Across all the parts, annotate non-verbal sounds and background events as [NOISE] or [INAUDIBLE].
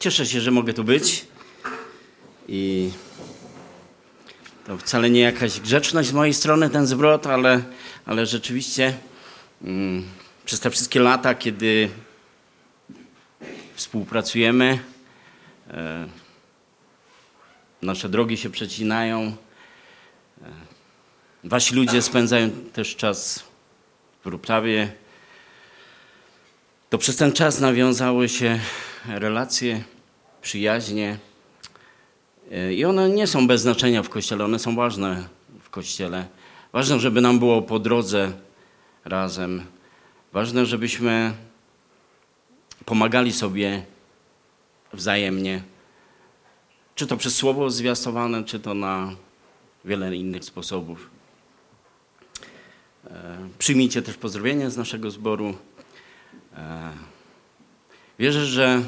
Cieszę się, że mogę tu być. I to wcale nie jakaś grzeczność z mojej strony, ten zwrot, ale, ale rzeczywiście mm, przez te wszystkie lata, kiedy współpracujemy, e, nasze drogi się przecinają. E, wasi ludzie spędzają też czas w Ruptawie. To przez ten czas nawiązały się relacje, przyjaźnie. E, I one nie są bez znaczenia w kościele, one są ważne w kościele. Ważne, żeby nam było po drodze razem. Ważne, żebyśmy pomagali sobie wzajemnie. Czy to przez słowo zwiastowane, czy to na wiele innych sposobów. E, przyjmijcie też pozdrowienia z naszego zboru. Wierzę, że,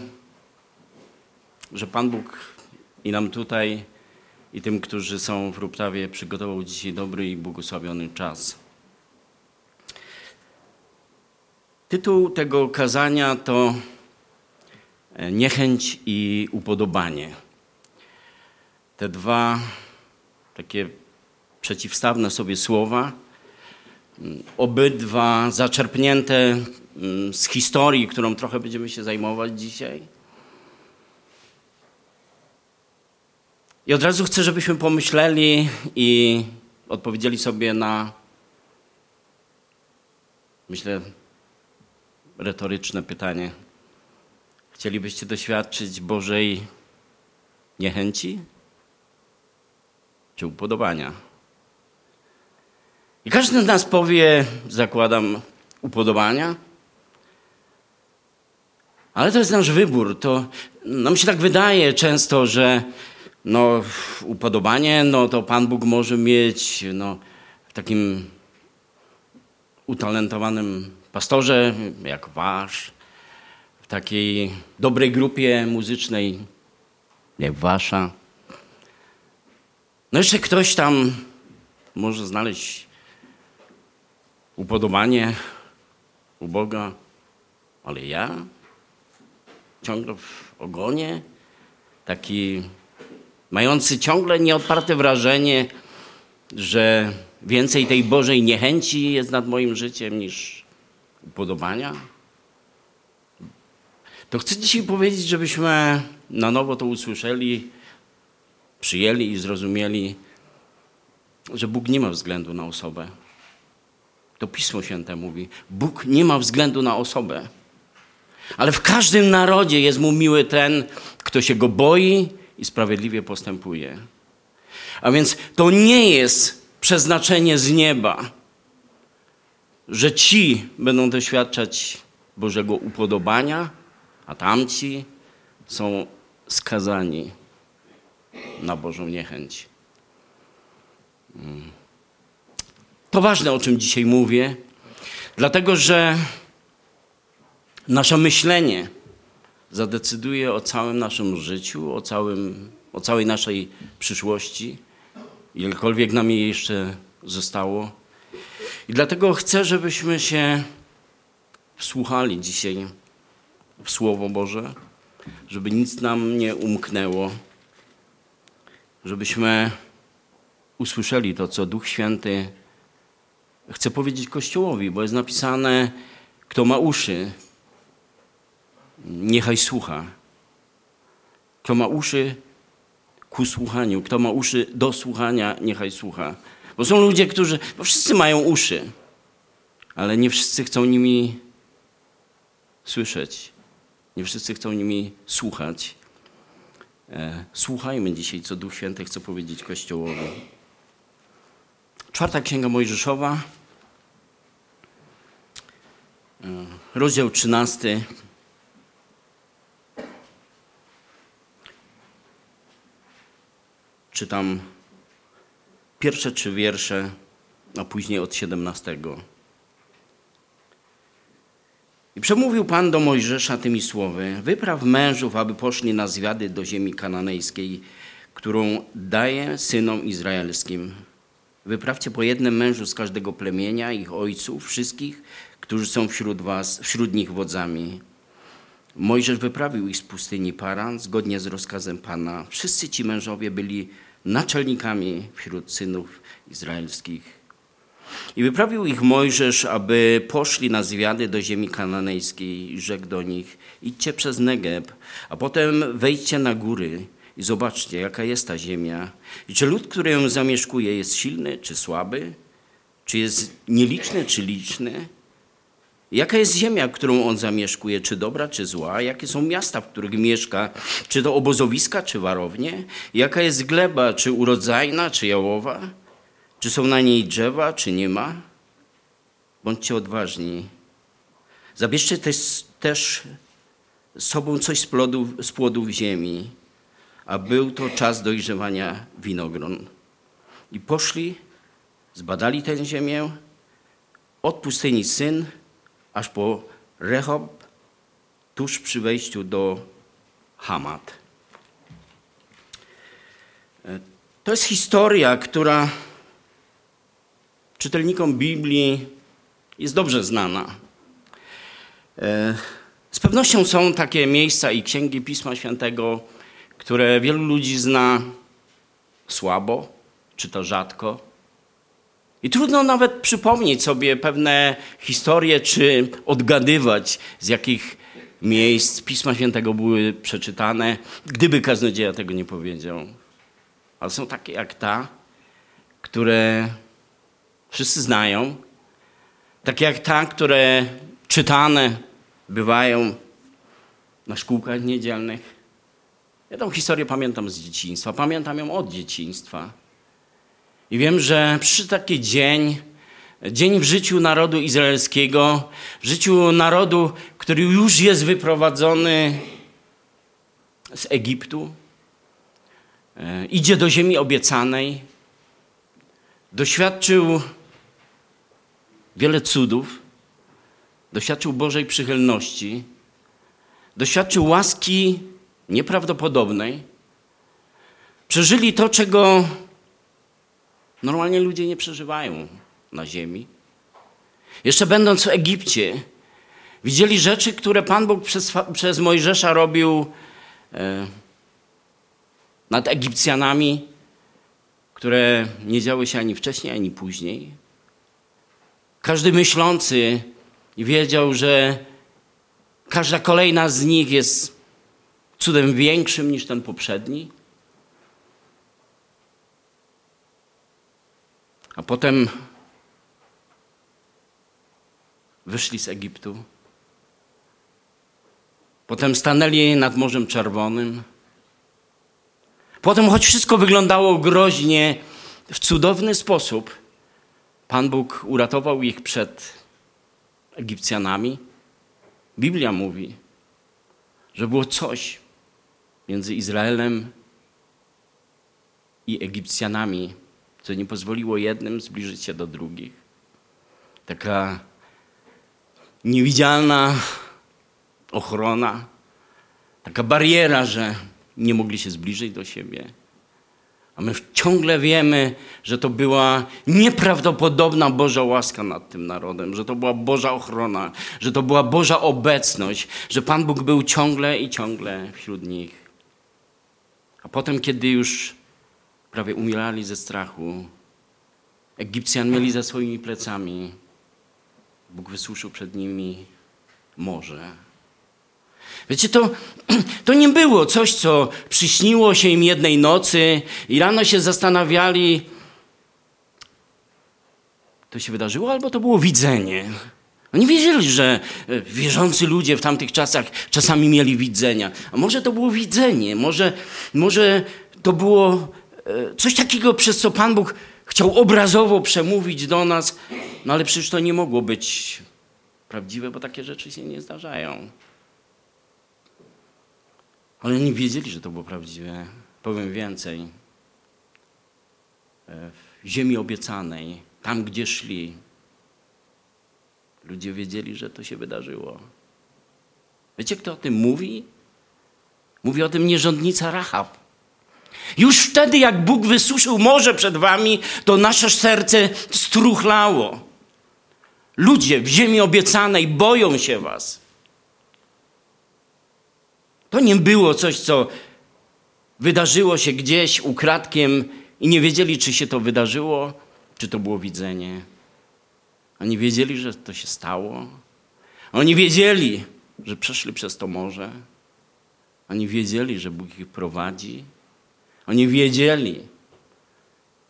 że Pan Bóg i nam tutaj, i tym, którzy są w Ruptawie, przygotował dzisiaj dobry i błogosławiony czas. Tytuł tego kazania to e, Niechęć i upodobanie. Te dwa takie przeciwstawne sobie słowa, obydwa zaczerpnięte z historii, którą trochę będziemy się zajmować dzisiaj. I od razu chcę, żebyśmy pomyśleli i odpowiedzieli sobie na, myślę, retoryczne pytanie. Chcielibyście doświadczyć Bożej niechęci czy upodobania? I każdy z nas powie, zakładam, upodobania. Ale to jest nasz wybór. To nam się tak wydaje często, że no, upodobanie, no to Pan Bóg może mieć no, takim utalentowanym pastorze, jak wasz, w takiej dobrej grupie muzycznej, jak wasza. No jeszcze ktoś tam może znaleźć upodobanie u Boga, ale ja ciągle w ogonie, taki mający ciągle nieodparte wrażenie, że więcej tej Bożej niechęci jest nad moim życiem niż upodobania. To chcę dzisiaj powiedzieć, żebyśmy na nowo to usłyszeli, przyjęli i zrozumieli, że Bóg nie ma względu na osobę. To Pismo Święte mówi: Bóg nie ma względu na osobę. Ale w każdym narodzie jest mu miły ten, kto się go boi i sprawiedliwie postępuje. A więc to nie jest przeznaczenie z nieba, że ci będą doświadczać Bożego upodobania, a tamci są skazani na Bożą niechęć. To ważne, o czym dzisiaj mówię, dlatego że nasze myślenie zadecyduje o całym naszym życiu, o, całym, o całej naszej przyszłości, ilekolwiek nam jej jeszcze zostało. I dlatego chcę, żebyśmy się wsłuchali dzisiaj w Słowo Boże, żeby nic nam nie umknęło, żebyśmy usłyszeli to, co Duch Święty chce powiedzieć Kościołowi, bo jest napisane, kto ma uszy, niechaj słucha. Kto ma uszy ku słuchaniu, kto ma uszy do słuchania, niechaj słucha. Bo są ludzie, którzy, bo wszyscy mają uszy, ale nie wszyscy chcą nimi słyszeć. Nie wszyscy chcą nimi słuchać. E, słuchajmy dzisiaj, co Duch Święty chce powiedzieć Kościołowi. Czwarta Księga Mojżeszowa, e, rozdział trzynasty. Czytam pierwsze trzy wiersze, a później od siedemnastego. I przemówił Pan do Mojżesza tymi słowy: Wypraw mężów, aby poszli na zwiady do ziemi kananejskiej, którą daję synom izraelskim. Wyprawcie po jednym mężu z każdego plemienia, ich ojców, wszystkich, którzy są wśród was, wśród nich wodzami. Mojżesz wyprawił ich z pustyni Paran zgodnie z rozkazem Pana. Wszyscy ci mężowie byli naczelnikami wśród synów izraelskich. I wyprawił ich Mojżesz, aby poszli na zwiady do ziemi kananejskiej i rzekł do nich, idźcie przez Negeb, a potem wejdźcie na góry i zobaczcie, jaka jest ta ziemia. I czy lud, który ją zamieszkuje, jest silny czy słaby? Czy jest nieliczny czy liczny? Jaka jest ziemia, którą on zamieszkuje? Czy dobra, czy zła? Jakie są miasta, w których mieszka? Czy to obozowiska, czy warownie? Jaka jest gleba, czy urodzajna, czy jałowa? Czy są na niej drzewa, czy nie ma? Bądźcie odważni. Zabierzcie też, też sobą coś z plodów, z płodów ziemi, a był to czas dojrzewania winogron. I poszli, zbadali tę ziemię od pustyni Syn, aż po Rehob, tuż przy wejściu do Hamat. E, to jest historia, która czytelnikom Biblii jest dobrze znana. E, z pewnością są takie miejsca i księgi Pisma Świętego, które wielu ludzi zna słabo, czy to rzadko. I trudno nawet przypomnieć sobie pewne historie, czy odgadywać, z jakich miejsc Pisma Świętego były przeczytane, gdyby kaznodzieja tego nie powiedział. Ale są takie jak ta, które wszyscy znają, takie jak ta, które czytane bywają na szkółkach niedzielnych. Ja tą historię pamiętam z dzieciństwa, pamiętam ją od dzieciństwa. I wiem, że przyszedł taki dzień, dzień w życiu narodu izraelskiego, w życiu narodu, który już jest wyprowadzony z Egiptu, e, idzie do ziemi obiecanej, doświadczył wiele cudów, doświadczył Bożej przychylności, doświadczył łaski nieprawdopodobnej. Przeżyli to, czego normalnie ludzie nie przeżywają na ziemi. Jeszcze będąc w Egipcie, widzieli rzeczy, które Pan Bóg przez, przez Mojżesza robił e, nad Egipcjanami, które nie działy się ani wcześniej, ani później. Każdy myślący wiedział, że każda kolejna z nich jest cudem większym niż ten poprzedni. A potem wyszli z Egiptu. Potem stanęli nad Morzem Czerwonym. Potem, choć wszystko wyglądało groźnie, w cudowny sposób, Pan Bóg uratował ich przed Egipcjanami. Biblia mówi, że było coś między Izraelem i Egipcjanami, co nie pozwoliło jednym zbliżyć się do drugich. Taka niewidzialna ochrona, taka bariera, że nie mogli się zbliżyć do siebie. A my ciągle wiemy, że to była nieprawdopodobna Boża łaska nad tym narodem, że to była Boża ochrona, że to była Boża obecność, że Pan Bóg był ciągle i ciągle wśród nich. A potem, kiedy już prawie umierali ze strachu, Egipcjan mieli za swoimi plecami, Bóg wysuszył przed nimi morze. Wiecie, to, [CLEARS THROAT] to nie było coś, co przyśniło się im jednej nocy i rano się zastanawiali, to się wydarzyło, albo to było widzenie. Oni wiedzieli, że e, wierzący ludzie w tamtych czasach czasami mieli widzenia. A może to było widzenie, może, może to było coś takiego, przez co Pan Bóg chciał obrazowo przemówić do nas, no ale przecież to nie mogło być prawdziwe, bo takie rzeczy się nie zdarzają. Ale oni wiedzieli, że to było prawdziwe. Powiem więcej. E, w ziemi obiecanej, tam gdzie szli, ludzie wiedzieli, że to się wydarzyło. Wiecie, kto o tym mówi? Mówi o tym nierządnica Rahab. Już wtedy, jak Bóg wysuszył morze przed wami, to nasze serce struchlało. Ludzie w ziemi obiecanej boją się was. To nie było coś, co wydarzyło się gdzieś ukradkiem i nie wiedzieli, czy się to wydarzyło, czy to było widzenie. Oni wiedzieli, że to się stało. Oni wiedzieli, że przeszli przez to morze. Oni wiedzieli, że Bóg ich prowadzi. Oni wiedzieli,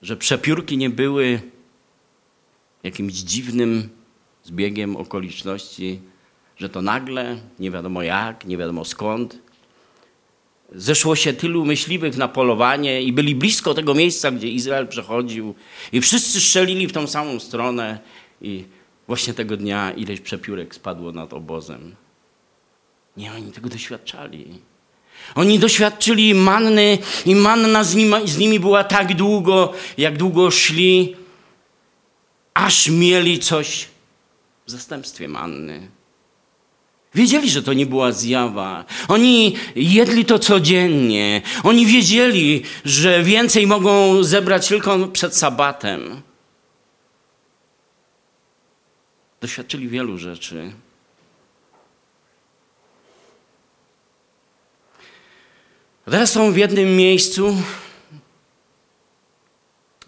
że przepiórki nie były jakimś dziwnym zbiegiem okoliczności, że to nagle, nie wiadomo jak, nie wiadomo skąd, zeszło się tylu myśliwych na polowanie i byli blisko tego miejsca, gdzie Izrael przechodził i wszyscy strzelili w tą samą stronę i właśnie tego dnia ileś przepiórek spadło nad obozem. Nie, oni tego doświadczali. Oni doświadczyli manny i manna z nimi, z nimi była tak długo, jak długo szli, aż mieli coś w zastępstwie manny. Wiedzieli, że to nie była zjawa. Oni jedli to codziennie. Oni wiedzieli, że więcej mogą zebrać tylko przed sabatem. Doświadczyli wielu rzeczy. Teraz są w jednym miejscu,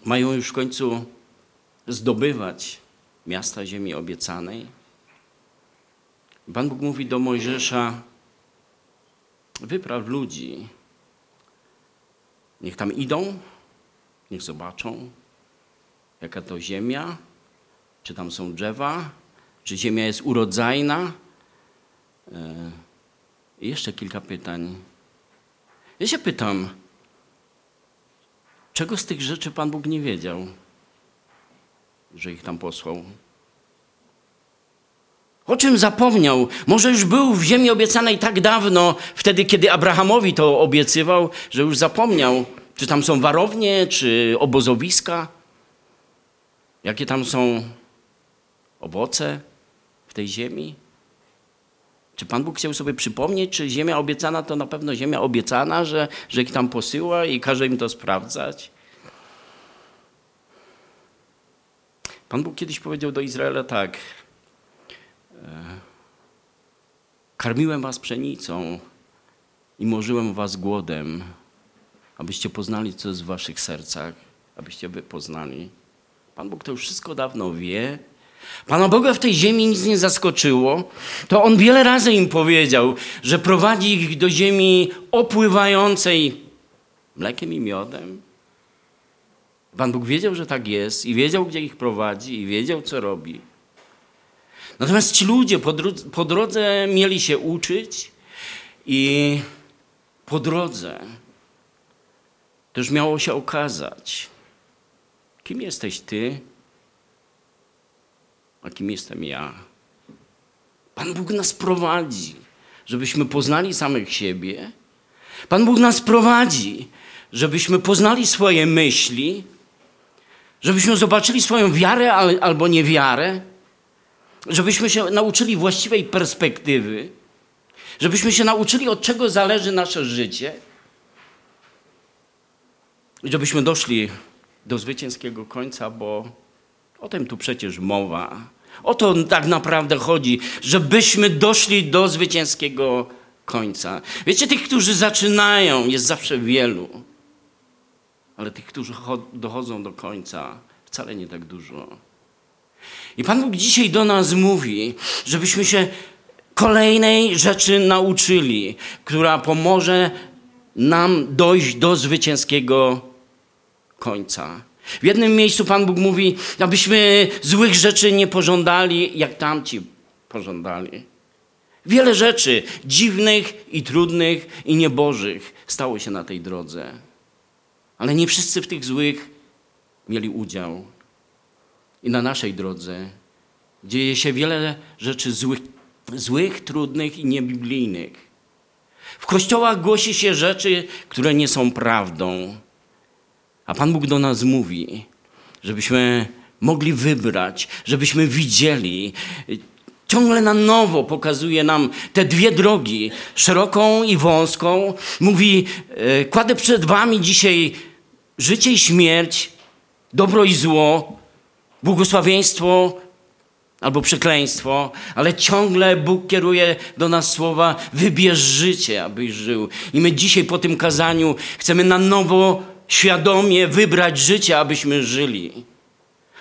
mają już w końcu zdobywać miasta ziemi obiecanej. Pan Bóg mówi do Mojżesza: wypraw ludzi. Niech tam idą, niech zobaczą, jaka to ziemia, czy tam są drzewa, czy ziemia jest urodzajna. E, I jeszcze kilka pytań. Ja się pytam, czego z tych rzeczy Pan Bóg nie wiedział, że ich tam posłał? O czym zapomniał? Może już był w ziemi obiecanej tak dawno, wtedy kiedy Abrahamowi to obiecywał, że już zapomniał, czy tam są warownie, czy obozowiska, jakie tam są owoce w tej ziemi. Czy Pan Bóg chciał sobie przypomnieć, czy ziemia obiecana to na pewno ziemia obiecana, że, że ich tam posyła i każe im to sprawdzać? Pan Bóg kiedyś powiedział do Izraela tak – Karmiłem was pszenicą i morzyłem was głodem, abyście poznali, co jest w waszych sercach, abyście wy poznali. Pan Bóg to już wszystko dawno wie. Pana Boga w tej ziemi nic nie zaskoczyło. To On wiele razy im powiedział, że prowadzi ich do ziemi opływającej mlekiem i miodem. Pan Bóg wiedział, że tak jest i wiedział, gdzie ich prowadzi i wiedział, co robi. Natomiast ci ludzie po drodze, po drodze mieli się uczyć i po drodze też miało się okazać, kim jesteś ty, a kim jestem ja. Pan Bóg nas prowadzi, żebyśmy poznali samych siebie. Pan Bóg nas prowadzi, żebyśmy poznali swoje myśli, żebyśmy zobaczyli swoją wiarę albo niewiarę żebyśmy się nauczyli właściwej perspektywy, żebyśmy się nauczyli, od czego zależy nasze życie, i żebyśmy doszli do zwycięskiego końca, bo o tym tu przecież mowa. O to tak naprawdę chodzi, żebyśmy doszli do zwycięskiego końca. Wiecie, tych, którzy zaczynają, jest zawsze wielu, ale tych, którzy dochodzą do końca, wcale nie tak dużo. I Pan Bóg dzisiaj do nas mówi, żebyśmy się kolejnej rzeczy nauczyli, która pomoże nam dojść do zwycięskiego końca. W jednym miejscu Pan Bóg mówi, abyśmy złych rzeczy nie pożądali, jak tamci pożądali. Wiele rzeczy dziwnych i trudnych i niebożych stało się na tej drodze. Ale nie wszyscy w tych złych mieli udział. I na naszej drodze dzieje się wiele rzeczy złych, złych trudnych i niebiblijnych. W kościołach głosi się rzeczy, które nie są prawdą. A Pan Bóg do nas mówi, żebyśmy mogli wybrać, żebyśmy widzieli. Ciągle na nowo pokazuje nam te dwie drogi, szeroką i wąską. Mówi: e, Kładę przed Wami dzisiaj życie i śmierć, dobro i zło błogosławieństwo albo przekleństwo, ale ciągle Bóg kieruje do nas słowa: wybierz życie, abyś żył. I my dzisiaj po tym kazaniu chcemy na nowo, świadomie wybrać życie, abyśmy żyli.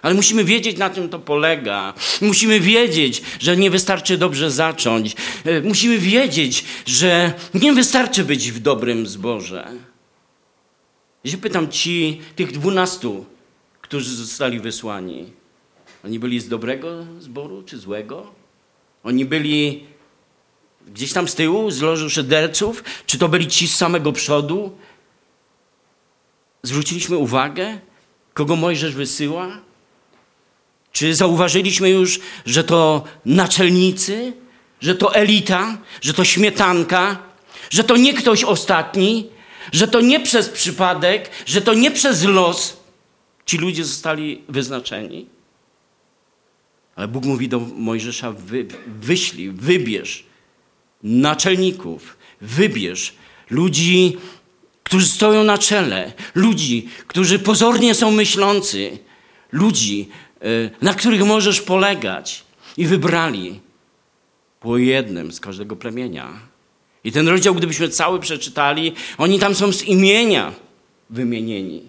Ale musimy wiedzieć, na czym to polega. Musimy wiedzieć, że nie wystarczy dobrze zacząć. E, musimy wiedzieć, że nie wystarczy być w dobrym zborze. Ja się pytam ci, tych dwunastu, którzy zostali wysłani, oni byli z dobrego zboru czy złego? Oni byli gdzieś tam z tyłu, z loży szyderców? Czy to byli ci z samego przodu? Zwróciliśmy uwagę, kogo Mojżesz wysyła? Czy zauważyliśmy już, że to naczelnicy, że to elita, że to śmietanka, że to nie ktoś ostatni, że to nie przez przypadek, że to nie przez los ci ludzie zostali wyznaczeni? Ale Bóg mówi do Mojżesza: wy, wyślij, wybierz naczelników, wybierz ludzi, którzy stoją na czele, ludzi, którzy pozornie są myślący, ludzi, e, na których możesz polegać. I wybrali po jednym z każdego plemienia. I ten rozdział, gdybyśmy cały przeczytali, oni tam są z imienia wymienieni.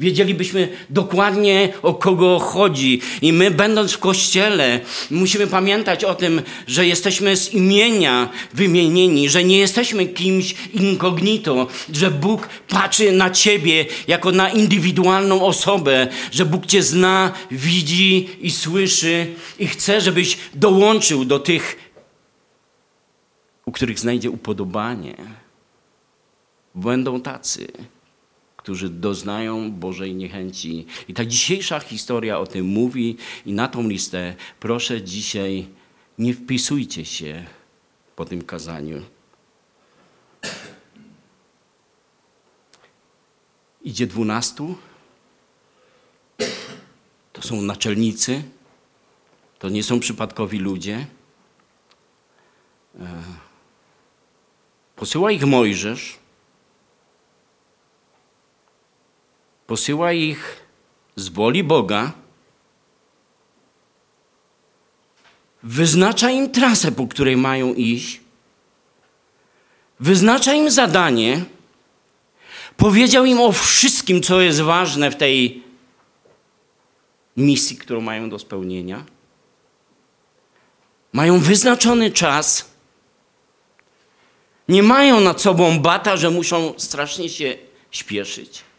Wiedzielibyśmy dokładnie o kogo chodzi. I my, będąc w kościele, musimy pamiętać o tym, że jesteśmy z imienia wymienieni, że nie jesteśmy kimś incognito, że Bóg patrzy na ciebie jako na indywidualną osobę, że Bóg cię zna, widzi i słyszy i chce, żebyś dołączył do tych, u których znajdzie upodobanie. Będą tacy którzy doznają Bożej niechęci. I ta dzisiejsza historia o tym mówi i na tą listę proszę dzisiaj nie wpisujcie się po tym kazaniu. Idzie dwunastu. To są naczelnicy. To nie są przypadkowi ludzie. E, posyła ich Mojżesz. Posyła ich z woli Boga, wyznacza im trasę, po której mają iść, wyznacza im zadanie, powiedział im o wszystkim, co jest ważne w tej misji, którą mają do spełnienia. Mają wyznaczony czas. Nie mają nad sobą bata, że muszą strasznie się śpieszyć.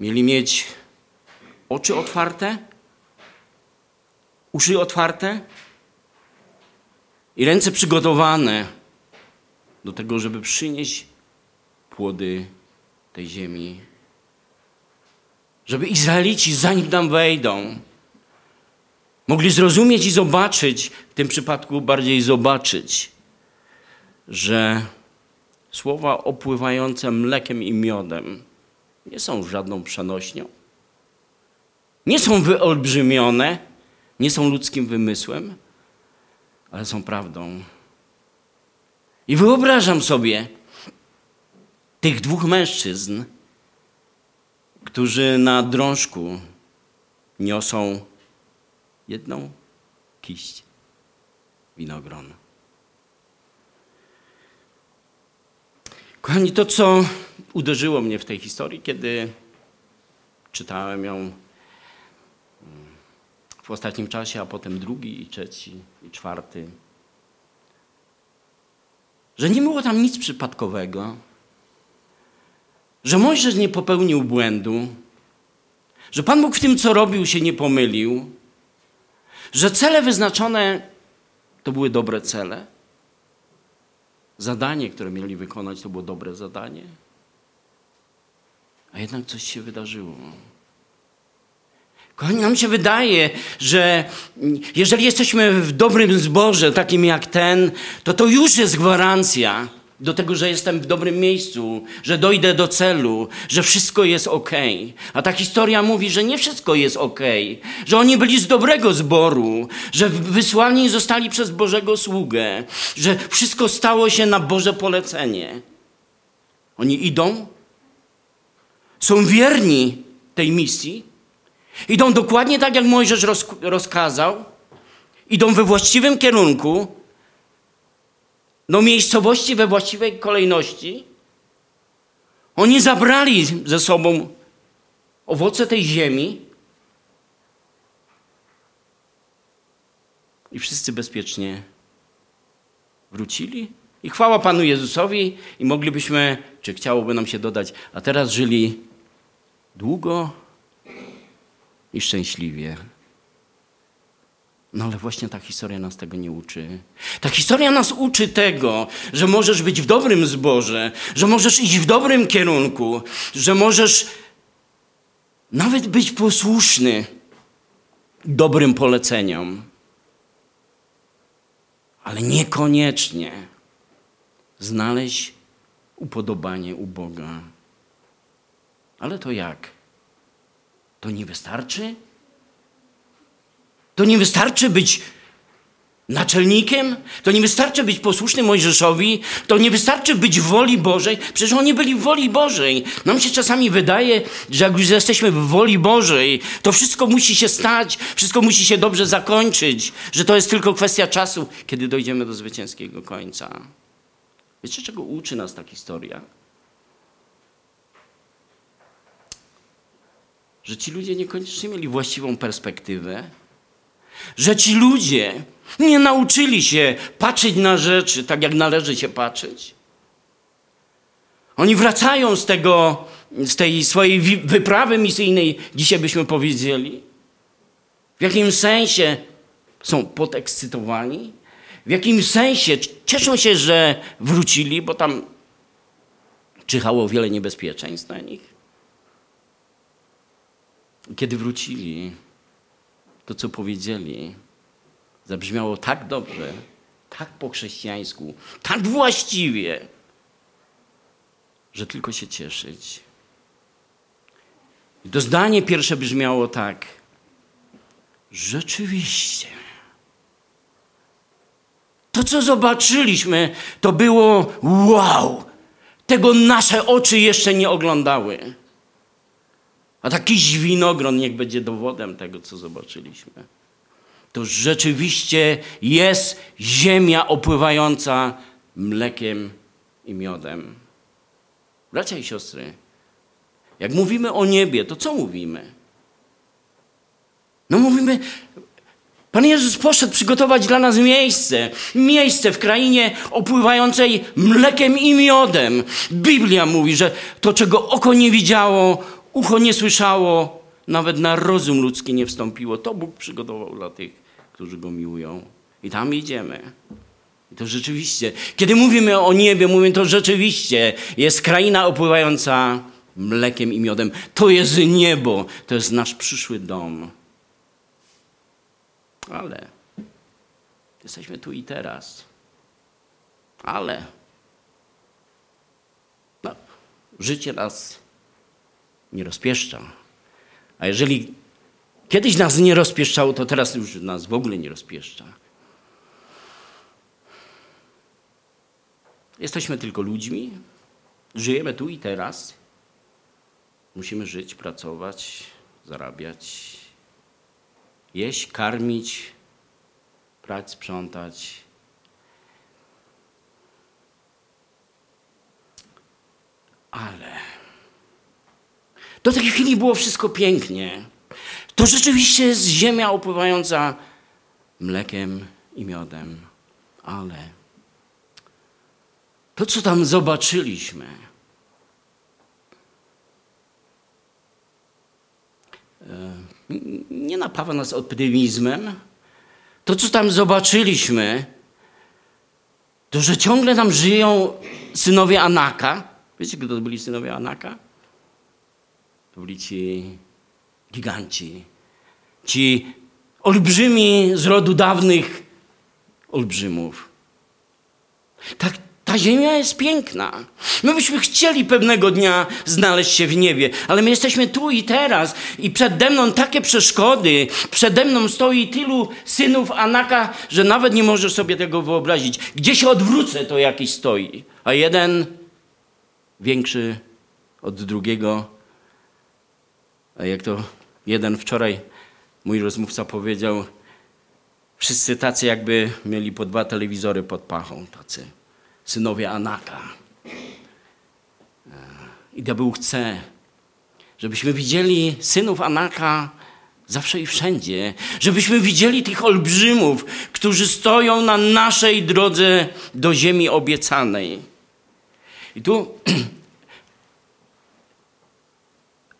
Mieli mieć oczy otwarte, uszy otwarte i ręce przygotowane do tego, żeby przynieść płody tej ziemi. Żeby Izraelici, zanim tam wejdą, mogli zrozumieć i zobaczyć, w tym przypadku bardziej zobaczyć, że słowa opływające mlekiem i miodem nie są żadną przenośnią. Nie są wyolbrzymione, nie są ludzkim wymysłem, ale są prawdą. I wyobrażam sobie tych dwóch mężczyzn, którzy na drążku niosą jedną kiść winogrona. Kochani, to co uderzyło mnie w tej historii, kiedy czytałem ją mm, w ostatnim czasie, a potem drugi, i trzeci, i czwarty. Że nie było tam nic przypadkowego, że Mojżesz nie popełnił błędu, że Pan Bóg w tym, co robił, się nie pomylił, że cele wyznaczone to były dobre cele. Zadanie, które mieli wykonać, to było dobre zadanie. A jednak coś się wydarzyło. Kochani, nam się wydaje, że jeżeli jesteśmy w dobrym zborze, takim jak ten, to to już jest gwarancja do tego, że jestem w dobrym miejscu, że dojdę do celu, że wszystko jest ok. A ta historia mówi, że nie wszystko jest ok, że oni byli z dobrego zboru, że wysłani zostali przez Bożego sługę, że wszystko stało się na Boże polecenie. Oni idą, są wierni tej misji Idą dokładnie tak, jak Mojżesz roz, rozkazał. Idą we właściwym kierunku, do miejscowości we właściwej kolejności. Oni zabrali ze sobą owoce tej ziemi i wszyscy bezpiecznie wrócili. I chwała Panu Jezusowi i moglibyśmy, czy chciałoby nam się dodać, a teraz żyli długo i szczęśliwie. No ale właśnie ta historia nas tego nie uczy. Ta historia nas uczy tego, że możesz być w dobrym zborze, że możesz iść w dobrym kierunku, że możesz nawet być posłuszny dobrym poleceniom, ale niekoniecznie znaleźć upodobanie u Boga. Ale to jak? To nie wystarczy? To nie wystarczy być naczelnikiem? To nie wystarczy być posłusznym Mojżeszowi? To nie wystarczy być w woli Bożej? Przecież oni byli w woli Bożej. Nam się czasami wydaje, że jak już jesteśmy w woli Bożej, to wszystko musi się stać, wszystko musi się dobrze zakończyć, że to jest tylko kwestia czasu, kiedy dojdziemy do zwycięskiego końca. Wiecie, czego uczy nas ta historia? Że ci ludzie niekoniecznie mieli właściwą perspektywę, że ci ludzie nie nauczyli się patrzeć na rzeczy tak, jak należy się patrzeć. Oni wracają z, tego, z tej swojej wyprawy misyjnej, dzisiaj byśmy powiedzieli. W jakim sensie są podekscytowani, w jakim sensie cieszą się, że wrócili, bo tam czyhało wiele niebezpieczeństw na nich. Kiedy wrócili, to co powiedzieli, zabrzmiało tak dobrze, tak po chrześcijańsku, tak właściwie, że tylko się cieszyć. I to zdanie pierwsze brzmiało tak. Rzeczywiście. To, co zobaczyliśmy, to było wow. Tego nasze oczy jeszcze nie oglądały. A taki winogron niech będzie dowodem tego, co zobaczyliśmy. To rzeczywiście jest ziemia opływająca mlekiem i miodem. Bracia i siostry, jak mówimy o niebie, to co mówimy? No mówimy, Pan Jezus poszedł przygotować dla nas miejsce. Miejsce w krainie opływającej mlekiem i miodem. Biblia mówi, że to, czego oko nie widziało, ucho nie słyszało, nawet na rozum ludzki nie wstąpiło. To Bóg przygotował dla tych, którzy Go miłują. I tam idziemy. I to rzeczywiście, kiedy mówimy o niebie, mówimy to rzeczywiście jest kraina opływająca mlekiem i miodem. To jest niebo, to jest nasz przyszły dom. Ale jesteśmy tu i teraz. Ale no, życie nas nie rozpieszcza. A jeżeli kiedyś nas nie rozpieszczało, to teraz już nas w ogóle nie rozpieszcza. Jesteśmy tylko ludźmi, żyjemy tu i teraz. Musimy żyć, pracować, zarabiać, jeść, karmić, prać, sprzątać. Ale do tej chwili było wszystko pięknie. To rzeczywiście jest ziemia opływająca mlekiem i miodem. Ale to, co tam zobaczyliśmy, e, nie napawa nas optymizmem. To, co tam zobaczyliśmy, to, że ciągle tam żyją synowie Anaka. Wiecie, kto to byli synowie Anaka? To byli ci giganci, ci olbrzymi z rodu dawnych olbrzymów. Tak, ta ziemia jest piękna. My byśmy chcieli pewnego dnia znaleźć się w niebie, ale my jesteśmy tu i teraz i przede mną takie przeszkody, przede mną stoi tylu synów Anaka, że nawet nie możesz sobie tego wyobrazić. Gdzie się odwrócę, to jakiś stoi, a jeden większy od drugiego. Jak to Jeden wczoraj mój rozmówca powiedział, wszyscy tacy jakby mieli po dwa telewizory pod pachą, tacy synowie Anaka. I diabeł chce, żebyśmy widzieli synów Anaka zawsze i wszędzie, żebyśmy widzieli tych olbrzymów, którzy stoją na naszej drodze do ziemi obiecanej. I tu [CLEARS THROAT]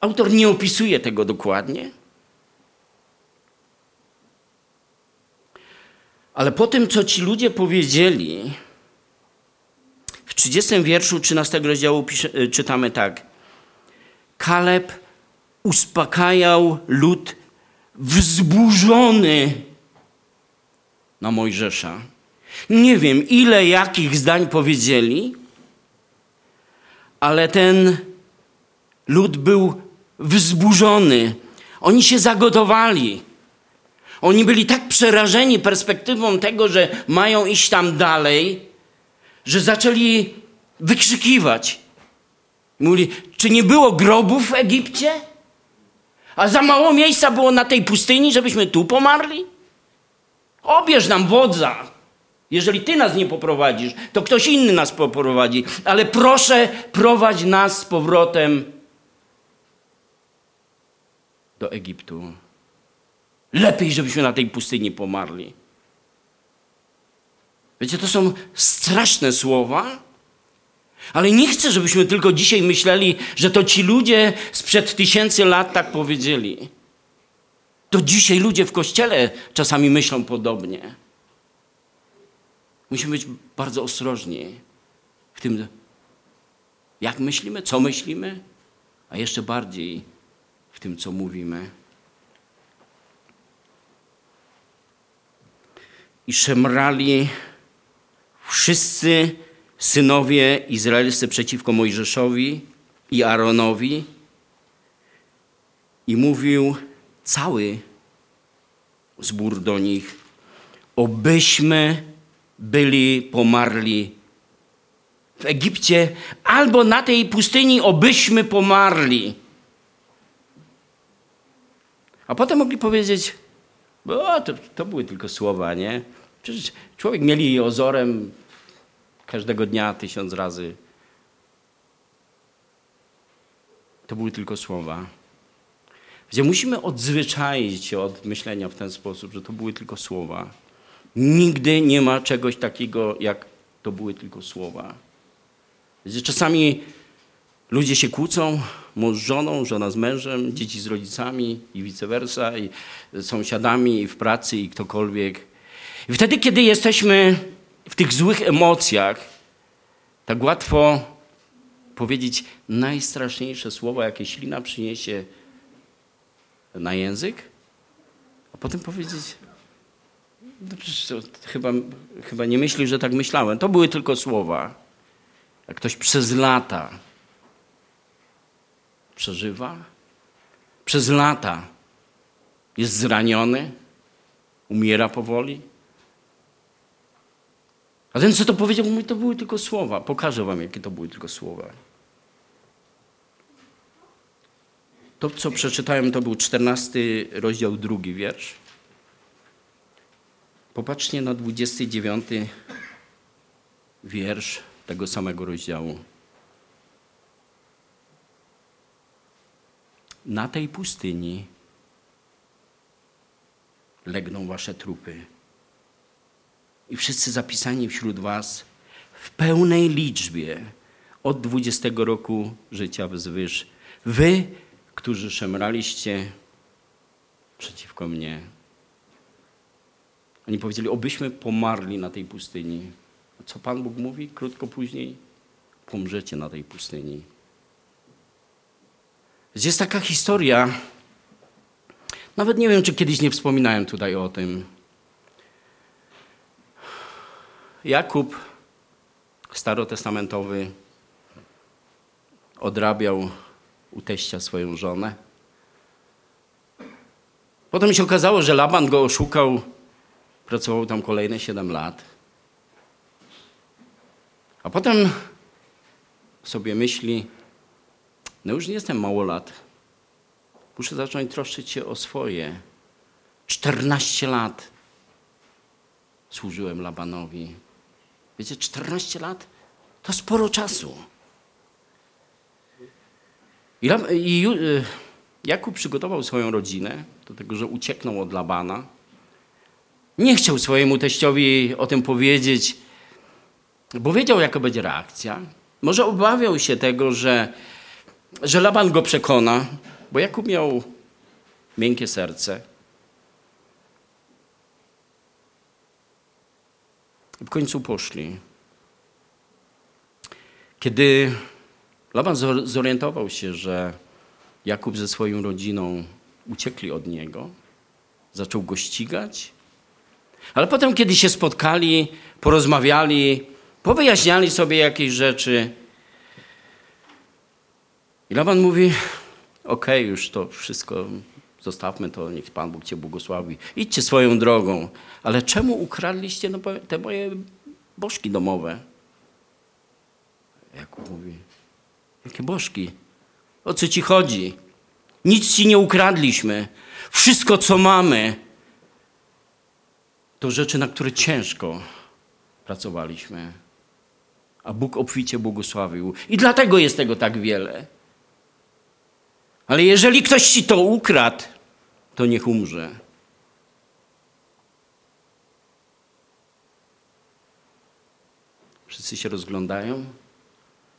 autor nie opisuje tego dokładnie, ale po tym, co ci ludzie powiedzieli, w 30 wierszu 13 rozdziału pisze, czytamy tak. Kaleb uspokajał lud wzburzony na Mojżesza. Nie wiem, ile jakich zdań powiedzieli, ale ten lud był wzburzony. Oni się zagotowali. Oni byli tak przerażeni perspektywą tego, że mają iść tam dalej, że zaczęli wykrzykiwać. Mówili, czy nie było grobów w Egipcie? A za mało miejsca było na tej pustyni, żebyśmy tu pomarli? Obierz nam wodza. Jeżeli ty nas nie poprowadzisz, to ktoś inny nas poprowadzi. Ale proszę, prowadź nas z powrotem do Egiptu. Lepiej, żebyśmy na tej pustyni pomarli. Wiecie, to są straszne słowa, ale nie chcę, żebyśmy tylko dzisiaj myśleli, że to ci ludzie sprzed tysięcy lat tak powiedzieli. To dzisiaj ludzie w kościele czasami myślą podobnie. Musimy być bardzo ostrożni w tym, jak myślimy, co myślimy, a jeszcze bardziej w tym, co mówimy. I szemrali wszyscy synowie izraelscy przeciwko Mojżeszowi i Aaronowi i mówił cały zbór do nich, obyśmy byli pomarli w Egipcie, albo na tej pustyni, obyśmy pomarli. A potem mogli powiedzieć, o, to, to były tylko słowa, nie? Przecież człowiek mieli ozorem każdego dnia tysiąc razy. To były tylko słowa. Gdzie musimy odzwyczaić się od myślenia w ten sposób, że to były tylko słowa. Nigdy nie ma czegoś takiego, jak to były tylko słowa. Czasami ludzie się kłócą, mąż z żoną, żona z mężem, dzieci z rodzicami i vice versa, i sąsiadami, i w pracy, i ktokolwiek. I wtedy, kiedy jesteśmy w tych złych emocjach, tak łatwo powiedzieć najstraszniejsze słowa, jakie ślina przyniesie na język, a potem powiedzieć, no chyba, chyba nie myśli, że tak myślałem. To były tylko słowa. Jak ktoś przez lata przeżywa, przez lata jest zraniony, umiera powoli, a ten, co to powiedział, mówi, to były tylko słowa. Pokażę wam, jakie to były tylko słowa. To, co przeczytałem, to był 14 rozdział, drugi wiersz. Popatrzcie na 29 wiersz tego samego rozdziału. Na tej pustyni legną wasze trupy i wszyscy zapisani wśród was w pełnej liczbie od 20 roku życia wzwyż. Wy, którzy szemraliście przeciwko mnie. Oni powiedzieli, obyśmy pomarli na tej pustyni. Co Pan Bóg mówi krótko później? Pomrzecie na tej pustyni. Jest taka historia, nawet nie wiem, czy kiedyś nie wspominałem tutaj o tym, Jakub starotestamentowy odrabiał u teścia swoją żonę. Potem się okazało, że Laban go oszukał, pracował tam kolejne 7 lat. A potem sobie myśli, no już nie jestem mało lat. Muszę zacząć troszczyć się o swoje. 14 lat służyłem Labanowi. Wiecie, 14 lat to sporo czasu. I, i y, Jakub przygotował swoją rodzinę do tego, że ucieknął od Labana. Nie chciał swojemu teściowi o tym powiedzieć, bo wiedział, jaka będzie reakcja. Może obawiał się tego, że, że Laban go przekona, bo Jakub miał miękkie serce. I w końcu poszli. Kiedy Laban zor- zorientował się, że Jakub ze swoją rodziną uciekli od niego, zaczął go ścigać. Ale potem, kiedy się spotkali, porozmawiali, powyjaśniali sobie jakieś rzeczy, i Laban mówi: Okej, już to wszystko zostawmy to, niech Pan Bóg Cię błogosławi. Idźcie swoją drogą. Ale czemu ukradliście no, te moje bożki domowe? Jakub mówi: Jakie bożki? O co ci chodzi? Nic ci nie ukradliśmy. Wszystko, co mamy, to rzeczy, na które ciężko pracowaliśmy. A Bóg obficie błogosławił. I dlatego jest tego tak wiele. Ale jeżeli ktoś ci to ukradł, to niech umrze. Wszyscy się rozglądają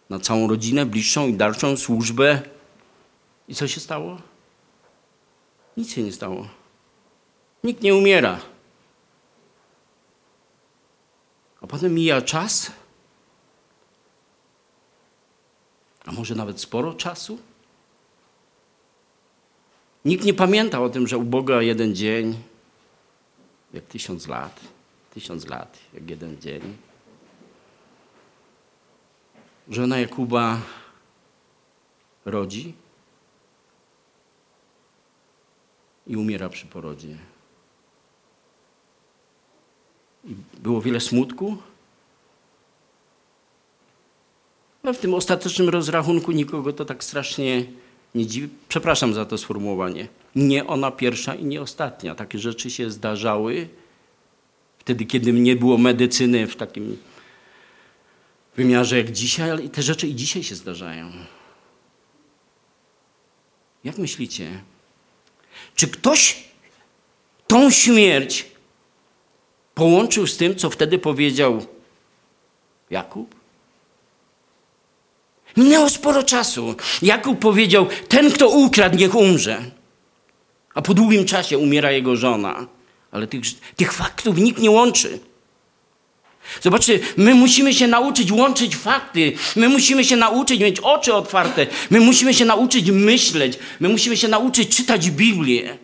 na całą rodzinę, bliższą i dalszą służbę. I co się stało? Nic się nie stało. Nikt nie umiera. A potem mija czas, a może nawet sporo czasu. Nikt nie pamięta o tym, że u Boga jeden dzień jak tysiąc lat, tysiąc lat jak jeden dzień. Żona Jakuba rodzi i umiera przy porodzie. I było wiele smutku, ale w tym ostatecznym rozrachunku nikogo to tak strasznie nie dziwi. Przepraszam za to sformułowanie. Nie ona pierwsza i nie ostatnia. Takie rzeczy się zdarzały wtedy, kiedy nie było medycyny w takim wymiarze jak dzisiaj, ale te rzeczy i dzisiaj się zdarzają. Jak myślicie? Czy ktoś tą śmierć połączył z tym, co wtedy powiedział Jakub? Minęło sporo czasu. Jakub powiedział: Ten, kto ukradł, niech umrze. A po długim czasie umiera jego żona. Ale tych, tych faktów nikt nie łączy. Zobaczcie, my musimy się nauczyć łączyć fakty. My musimy się nauczyć mieć oczy otwarte. My musimy się nauczyć myśleć. My musimy się nauczyć czytać Biblię.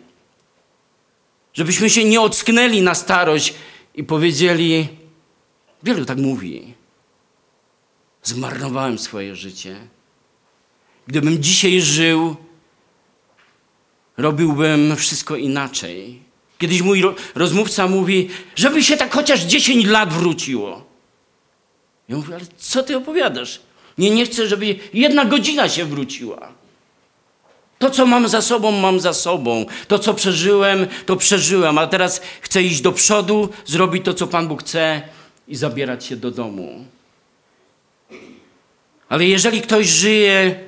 Żebyśmy się nie ocknęli na starość i powiedzieli: Wielu tak mówi. Zmarnowałem swoje życie. Gdybym dzisiaj żył, robiłbym wszystko inaczej. Kiedyś mój ro- rozmówca mówi, żeby się tak chociaż 10 lat wróciło. Ja mówię, ale co ty opowiadasz? Nie, nie chcę, żeby jedna godzina się wróciła. To, co mam za sobą, mam za sobą. To, co przeżyłem, to przeżyłem. A teraz chcę iść do przodu, zrobić to, co Pan Bóg chce i zabierać się do domu. Ale jeżeli ktoś żyje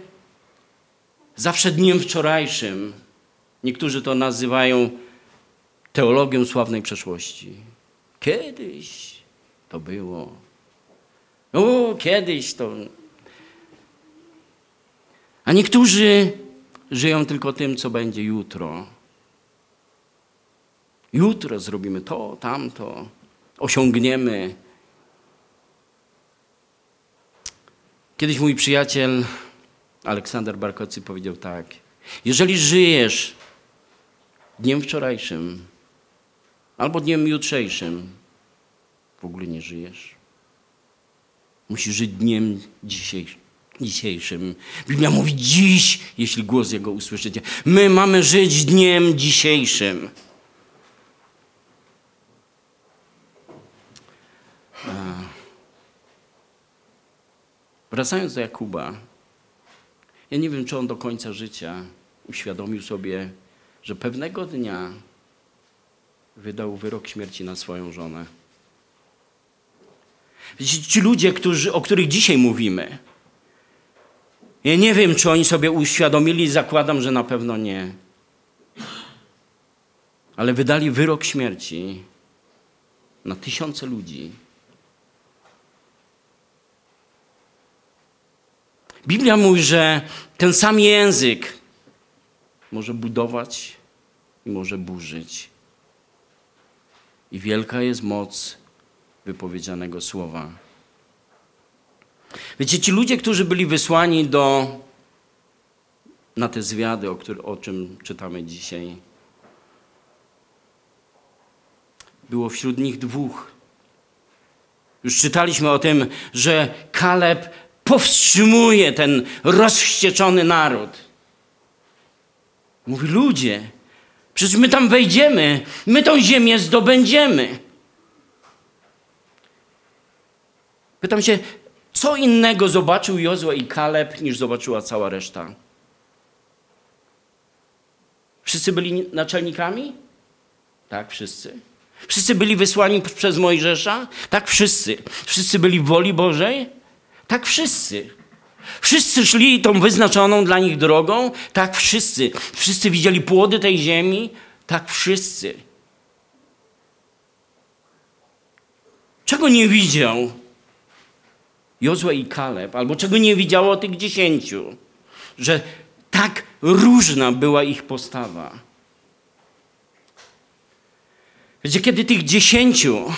zawsze dniem wczorajszym, niektórzy to nazywają teologią sławnej przeszłości. Kiedyś to było. O, kiedyś to. A niektórzy żyją tylko tym, co będzie jutro. Jutro zrobimy to, tamto, osiągniemy. Kiedyś mój przyjaciel Aleksander Barkocy powiedział tak: Jeżeli żyjesz dniem wczorajszym albo dniem jutrzejszym, w ogóle nie żyjesz. Musisz żyć dniem dzisiejszym. Dzisiejszym. Biblia mówi dziś, jeśli głos Jego usłyszycie. My mamy żyć dniem dzisiejszym. A. Wracając do Jakuba, ja nie wiem, czy on do końca życia uświadomił sobie, że pewnego dnia wydał wyrok śmierci na swoją żonę. Ci ludzie, którzy, o których dzisiaj mówimy, ja nie wiem, czy oni sobie uświadomili, zakładam, że na pewno nie. Ale wydali wyrok śmierci na tysiące ludzi. Biblia mówi, że ten sam język może budować i może burzyć. I wielka jest moc wypowiedzianego słowa. Wiecie, ci ludzie, którzy byli wysłani do, na te zwiady, o, który, o czym czytamy dzisiaj, było wśród nich dwóch. Już czytaliśmy o tym, że Kaleb powstrzymuje ten rozwścieczony naród. Mówi, ludzie, przecież my tam wejdziemy, my tą ziemię zdobędziemy. Pytam się, co innego zobaczył Jozue i Kaleb, niż zobaczyła cała reszta? Wszyscy byli naczelnikami? Tak, wszyscy. Wszyscy byli wysłani przez Mojżesza? Tak, wszyscy. Wszyscy byli w woli Bożej? Tak, wszyscy. Wszyscy szli tą wyznaczoną dla nich drogą? Tak, wszyscy. Wszyscy widzieli płody tej ziemi? Tak, wszyscy. Czego nie widział Jozue i Kaleb, albo czego nie widziało tych dziesięciu? Że tak różna była ich postawa. Wiecie, kiedy tych dziesięciu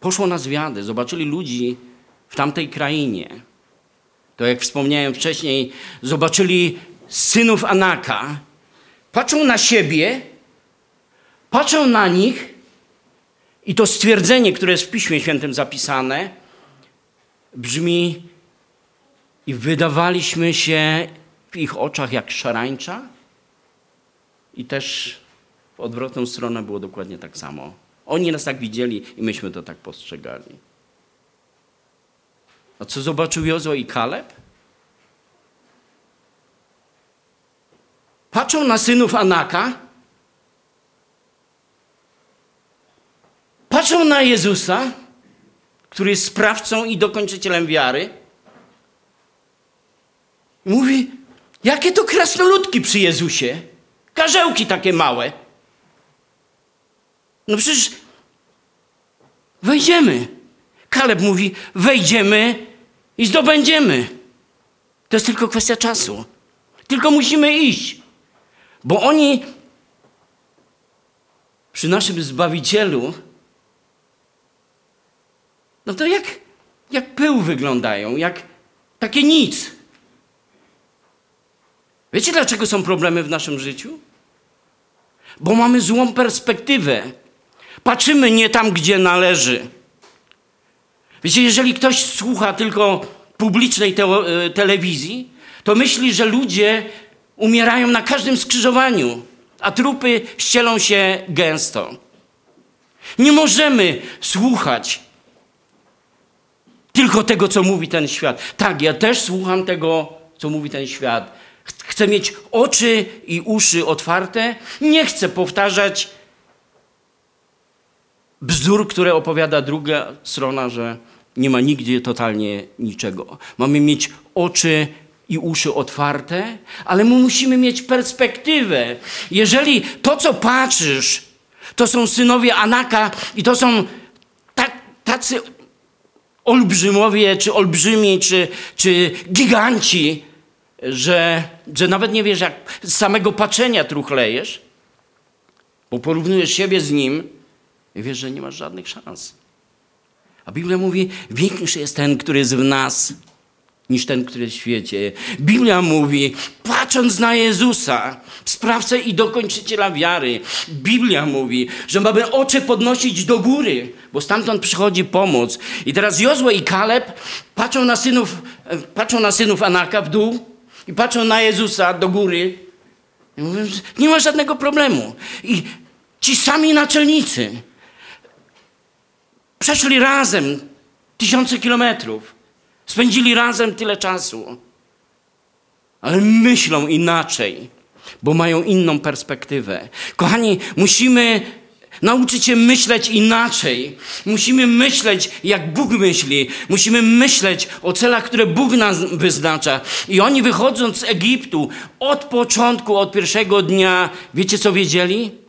poszło na zwiady, zobaczyli ludzi w tamtej krainie, to jak wspomniałem wcześniej, zobaczyli synów Anaka, patrzą na siebie, patrzą na nich i to stwierdzenie, które jest w Piśmie Świętym zapisane, brzmi i wydawaliśmy się w ich oczach jak szarańcza, i też w odwrotną stronę było dokładnie tak samo. Oni nas tak widzieli i myśmy to tak postrzegali. A co zobaczył Jozo i Kaleb? Patrzą na synów Anaka, patrzą na Jezusa, który jest sprawcą i dokończycielem wiary. Mówi, jakie to krasnoludki przy Jezusie. Karzełki takie małe. No przecież wejdziemy. Kaleb mówi, wejdziemy i zdobędziemy. To jest tylko kwestia czasu. Tylko musimy iść. Bo oni przy naszym Zbawicielu, no to jak, jak pył wyglądają, jak takie nic. Wiecie, dlaczego są problemy w naszym życiu? Bo mamy złą perspektywę. Patrzymy nie tam, gdzie należy. Wiecie, jeżeli ktoś słucha tylko publicznej te e, telewizji, to myśli, że ludzie umierają na każdym skrzyżowaniu, a trupy ścielą się gęsto. Nie możemy słuchać tylko tego, co mówi ten świat. Tak, ja też słucham tego, co mówi ten świat, Chcę mieć oczy i uszy otwarte. Nie chcę powtarzać bzdur, które opowiada druga strona, że nie ma nigdzie totalnie niczego. Mamy mieć oczy i uszy otwarte, ale my musimy mieć perspektywę. Jeżeli to, co patrzysz, to są synowie Anaka i to są tacy olbrzymowie, czy olbrzymi, czy, czy giganci, że, że nawet nie wiesz, jak z samego patrzenia truchlejesz, bo porównujesz siebie z nim i wiesz, że nie masz żadnych szans. A Biblia mówi, większy jest ten, który jest w nas, niż ten, który jest w świecie. Biblia mówi, patrząc na Jezusa, sprawcę i dokończyciela wiary, Biblia mówi, że mamy oczy podnosić do góry, bo stamtąd przychodzi pomoc. I teraz Jozue i Kaleb patrzą na synów, patrzą na synów Anaka w dół i patrzą na Jezusa do góry i mówią, nie ma żadnego problemu. I ci sami naczelnicy przeszli razem tysiące kilometrów, spędzili razem tyle czasu. ale myślą inaczej, bo mają inną perspektywę. Kochani, musimy nauczyć się myśleć inaczej. Musimy myśleć, jak Bóg myśli. Musimy myśleć o celach, które Bóg nas wyznacza. I oni wychodząc z Egiptu od początku, od pierwszego dnia, wiecie co wiedzieli?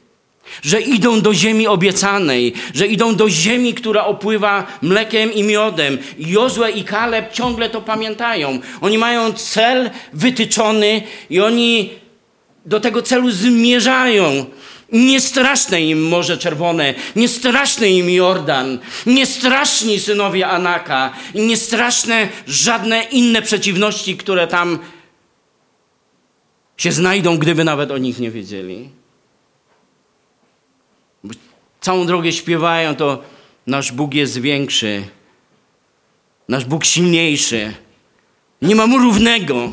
Że idą do ziemi obiecanej, że idą do ziemi, która opływa mlekiem i miodem. Jozue i Kaleb ciągle to pamiętają. Oni mają cel wytyczony i oni do tego celu zmierzają. Nie straszne im Morze Czerwone, nie straszny im Jordan, nie straszni synowie Anaka, i nie straszne żadne inne przeciwności, które tam się znajdą, gdyby nawet o nich nie wiedzieli. Całą drogę śpiewają, to nasz Bóg jest większy, nasz Bóg silniejszy, nie ma mu równego.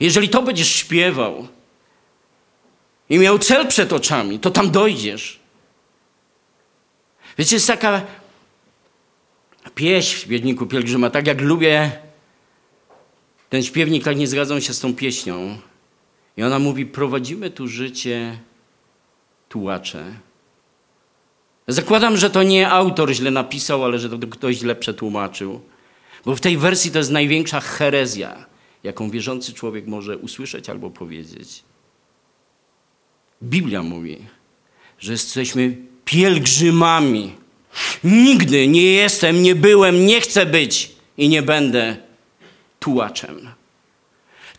Jeżeli to będziesz śpiewał, i miał cel przed oczami, to tam dojdziesz. Wiecie, jest taka pieśń w śpiewniku pielgrzyma, tak jak lubię ten śpiewnik, tak nie zgadzam się z tą pieśnią. I ona mówi, prowadzimy tu życie tułacze. Zakładam, że to nie autor źle napisał, ale że to ktoś źle przetłumaczył. Bo w tej wersji to jest największa herezja, jaką wierzący człowiek może usłyszeć albo powiedzieć. Biblia mówi, że jesteśmy pielgrzymami. Nigdy nie jestem, nie byłem, nie chcę być i nie będę tułaczem.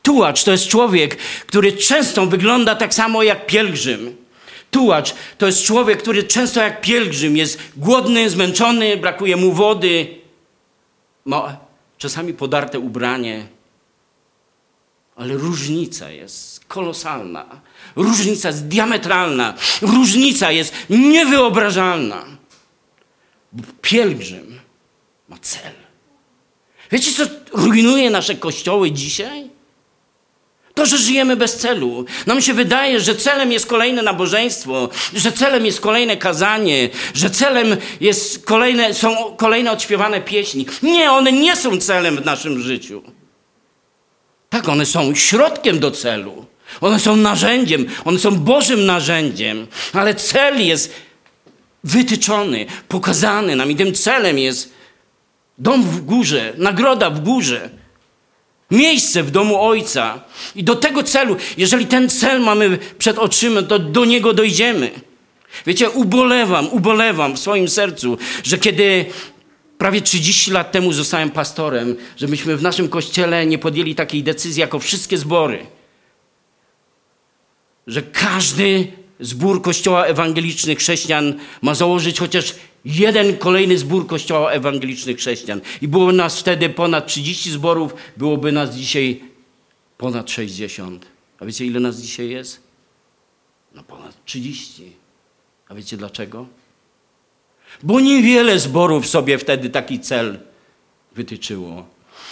Tułacz to jest człowiek, który często wygląda tak samo jak pielgrzym. Tułacz to jest człowiek, który często jak pielgrzym jest głodny, zmęczony, brakuje mu wody, ma czasami podarte ubranie, ale różnica jest kolosalna. Różnica jest diametralna. Różnica jest niewyobrażalna. Pielgrzym ma cel. Wiecie, co rujnuje nasze kościoły dzisiaj? To, że żyjemy bez celu. Nam się wydaje, że celem jest kolejne nabożeństwo, że celem jest kolejne kazanie, że celem jest kolejne, są kolejne odśpiewane pieśni. Nie, one nie są celem w naszym życiu. Tak, one są środkiem do celu. One są narzędziem, one są Bożym narzędziem, ale cel jest wytyczony, pokazany nam i tym celem jest dom w górze, nagroda w górze, miejsce w domu Ojca. I do tego celu, jeżeli ten cel mamy przed oczyma, to do niego dojdziemy. Wiecie, ubolewam, ubolewam w swoim sercu, że kiedy prawie 30 lat temu zostałem pastorem, żebyśmy w naszym kościele nie podjęli takiej decyzji jako wszystkie zbory, że każdy zbór kościoła ewangelicznych chrześcijan ma założyć chociaż jeden kolejny zbór kościoła ewangelicznych chrześcijan. I było nas wtedy ponad 30 zborów, byłoby nas dzisiaj ponad 60. A wiecie, ile nas dzisiaj jest? No ponad 30. A wiecie dlaczego? Bo niewiele zborów sobie wtedy taki cel wytyczyło.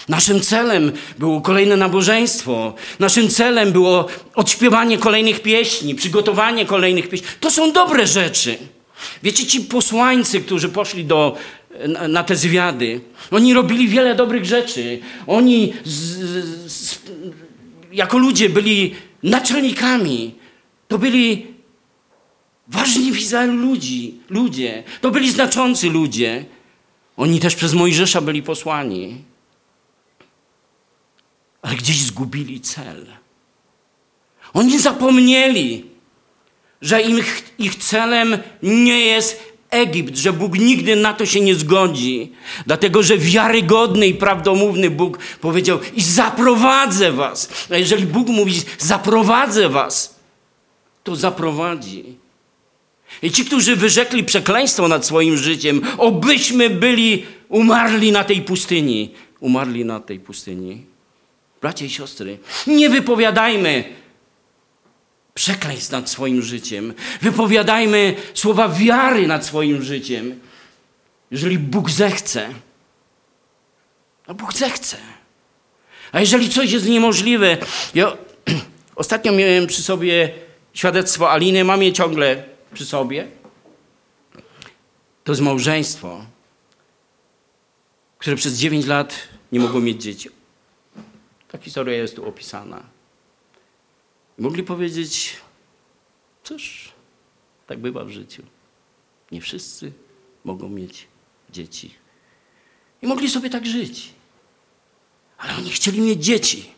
Naszym celem było kolejne nabożeństwo. Naszym celem było odśpiewanie kolejnych pieśni, przygotowanie kolejnych pieśni. To są dobre rzeczy. Wiecie, ci posłańcy, którzy poszli do, na, na te zwiady, oni robili wiele dobrych rzeczy. Oni z, z, jako ludzie byli naczelnikami. To byli ważni w Izraelu ludzi, ludzie. To byli znaczący ludzie. Oni też przez Mojżesza byli posłani ale gdzieś zgubili cel. Oni zapomnieli, że ich, ich celem nie jest Egipt, że Bóg nigdy na to się nie zgodzi. Dlatego, że wiarygodny i prawdomówny Bóg powiedział: I zaprowadzę was. A jeżeli Bóg mówi: Zaprowadzę was, to zaprowadzi. I ci, którzy wyrzekli przekleństwo nad swoim życiem, obyśmy byli umarli na tej pustyni. Umarli na tej pustyni. Bracia i siostry, nie wypowiadajmy przekleństw nad swoim życiem. Wypowiadajmy słowa wiary nad swoim życiem. Jeżeli Bóg zechce, a Bóg zechce. A jeżeli coś jest niemożliwe, ja [CLEARS THROAT] ostatnio miałem przy sobie świadectwo Aliny, mam je ciągle przy sobie. To jest małżeństwo, które przez 9 lat nie mogło mieć dzieci. Ta historia jest tu opisana. Mogli powiedzieć, cóż, tak bywa w życiu. Nie wszyscy mogą mieć dzieci. I mogli sobie tak żyć. Ale oni chcieli mieć dzieci.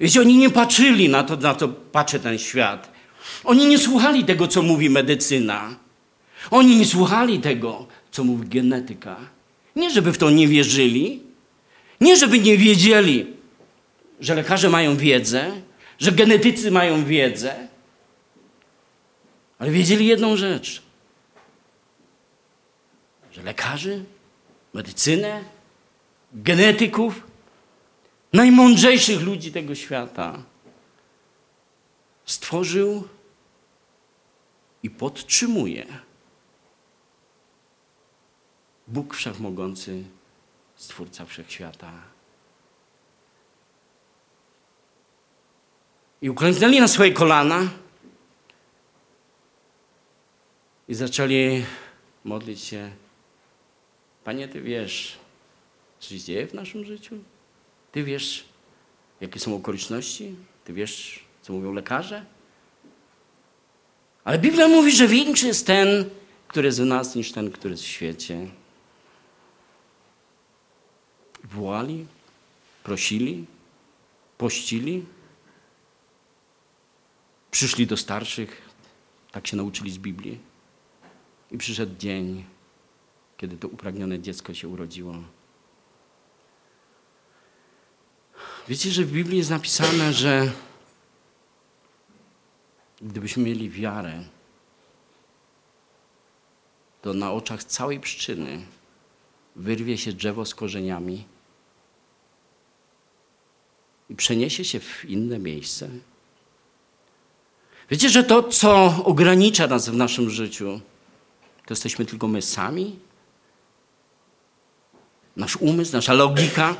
Wiecie, oni nie patrzyli na to, na co patrzy ten świat. Oni nie słuchali tego, co mówi medycyna. Oni nie słuchali tego, co mówi genetyka. Nie, żeby w to nie wierzyli. Nie, żeby nie wiedzieli, że lekarze mają wiedzę, że genetycy mają wiedzę. Ale wiedzieli jedną rzecz. Że lekarzy, medycynę, genetyków, najmądrzejszych ludzi tego świata stworzył i podtrzymuje Bóg Wszechmogący, Stwórca Wszechświata. I uklęknęli na swoje kolana i zaczęli modlić się. Panie, Ty wiesz, co się dzieje w naszym życiu? Ty wiesz, jakie są okoliczności? Ty wiesz, co mówią lekarze? Ale Biblia mówi, że większy jest ten, który jest w nas, niż ten, który jest w świecie. Wołali, prosili, pościli, przyszli do starszych, tak się nauczyli z Biblii. I przyszedł dzień, kiedy to upragnione dziecko się urodziło. Wiecie, że w Biblii jest napisane, że gdybyśmy mieli wiarę, to na oczach całej przyczyny wyrwie się drzewo z korzeniami i przeniesie się w inne miejsce. Wiecie, że to, co ogranicza nas w naszym życiu, to jesteśmy tylko my sami? Nasz umysł, nasza logika?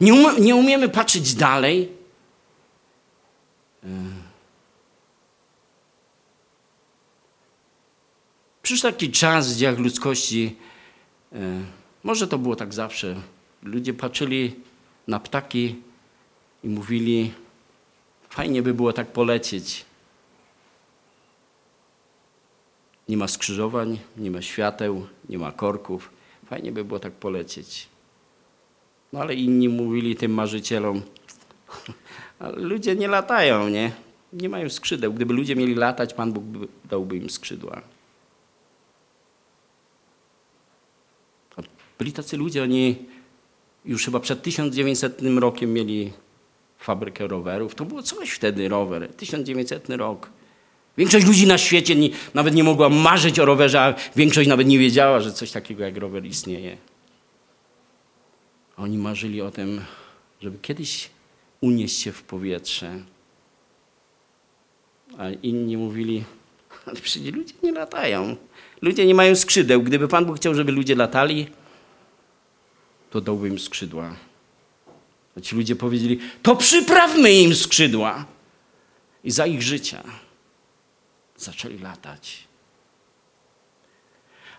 Nie, um, nie umiemy patrzeć dalej? Przyszedł taki czas w dziejach ludzkości, e, może to było tak zawsze, ludzie patrzyli na ptaki i mówili, fajnie by było tak polecieć. Nie ma skrzyżowań, nie ma świateł, nie ma korków. Fajnie by było tak polecieć. No ale inni mówili tym marzycielom, [LAUGHS] ale ludzie nie latają, nie? Nie mają skrzydeł. Gdyby ludzie mieli latać, Pan Bóg dałby im skrzydła. Byli tacy ludzie, oni już chyba przed 1900 rokiem mieli fabrykę rowerów. To było coś wtedy, rower. 1900 rok. Większość ludzi na świecie nie, nawet nie mogła marzyć o rowerze, a większość nawet nie wiedziała, że coś takiego jak rower istnieje. Oni marzyli o tym, żeby kiedyś unieść się w powietrze. A inni mówili, ale przecież ludzie nie latają. Ludzie nie mają skrzydeł. Gdyby Pan Bóg chciał, żeby ludzie latali, to dałby im skrzydła. Ci ludzie powiedzieli, to przyprawmy im skrzydła. I za ich życia zaczęli latać.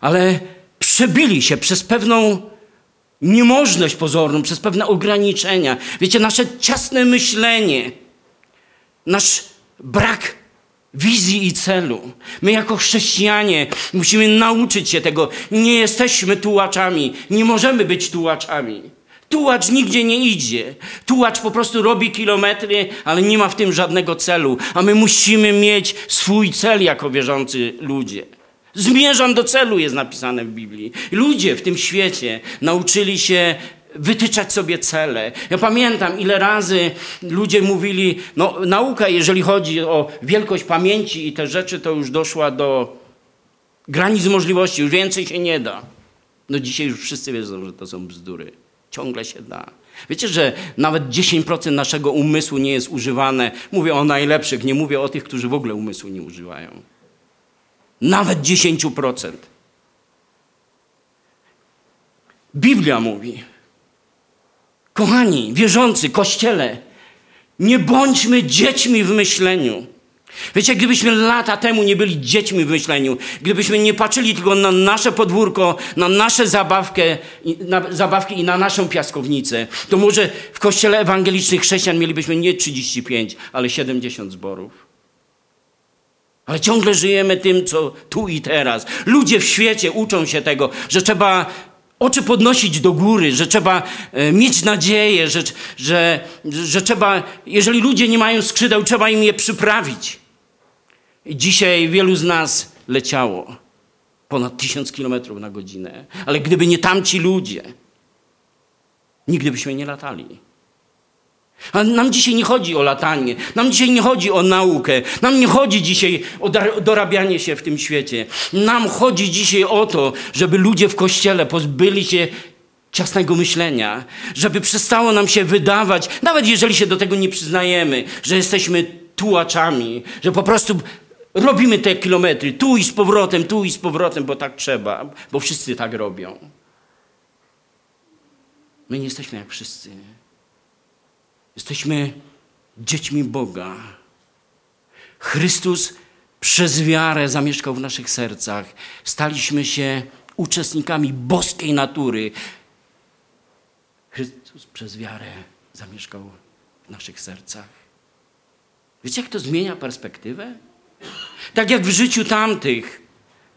Ale przebili się przez pewną niemożność pozorną, przez pewne ograniczenia. Wiecie, nasze ciasne myślenie, nasz brak wizji i celu. My jako chrześcijanie musimy nauczyć się tego. Nie jesteśmy tułaczami, nie możemy być tułaczami. Tułacz nigdzie nie idzie. Tułacz po prostu robi kilometry, ale nie ma w tym żadnego celu. A my musimy mieć swój cel jako wierzący ludzie. Zmierzam do celu jest napisane w Biblii. Ludzie w tym świecie nauczyli się wytyczać sobie cele. Ja pamiętam, ile razy ludzie mówili, no nauka, jeżeli chodzi o wielkość pamięci i te rzeczy, to już doszła do granic możliwości, już więcej się nie da. No dzisiaj już wszyscy wiedzą, że to są bzdury. Ciągle się da. Wiecie, że nawet 10% naszego umysłu nie jest używane. Mówię o najlepszych, nie mówię o tych, którzy w ogóle umysłu nie używają. Nawet 10%. Biblia mówi, kochani, wierzący, kościele, nie bądźmy dziećmi w myśleniu. Wiecie, gdybyśmy lata temu nie byli dziećmi w myśleniu, gdybyśmy nie patrzyli tylko na nasze podwórko, na nasze zabawkę, na zabawki i na naszą piaskownicę, to może w kościele ewangelicznych chrześcijan mielibyśmy nie 35, ale 70 zborów. Ale ciągle żyjemy tym, co tu i teraz. Ludzie w świecie uczą się tego, że trzeba oczy podnosić do góry, że trzeba e, mieć nadzieję, że, że, że trzeba, jeżeli ludzie nie mają skrzydeł, trzeba im je przyprawić. I dzisiaj wielu z nas leciało ponad tysiąc kilometrów na godzinę. Ale gdyby nie tamci ludzie, nigdy byśmy nie latali. A nam dzisiaj nie chodzi o latanie, nam dzisiaj nie chodzi o naukę, nam nie chodzi dzisiaj o dorabianie się w tym świecie. Nam chodzi dzisiaj o to, żeby ludzie w kościele pozbyli się ciasnego myślenia, żeby przestało nam się wydawać, nawet jeżeli się do tego nie przyznajemy, że jesteśmy tułaczami, że po prostu robimy te kilometry tu i z powrotem, tu i z powrotem, bo tak trzeba, bo wszyscy tak robią. My nie jesteśmy jak wszyscy. Jesteśmy dziećmi Boga. Chrystus przez wiarę zamieszkał w naszych sercach. Staliśmy się uczestnikami boskiej natury. Chrystus przez wiarę zamieszkał w naszych sercach. Wiecie, jak to zmienia perspektywę? Tak jak w życiu tamtych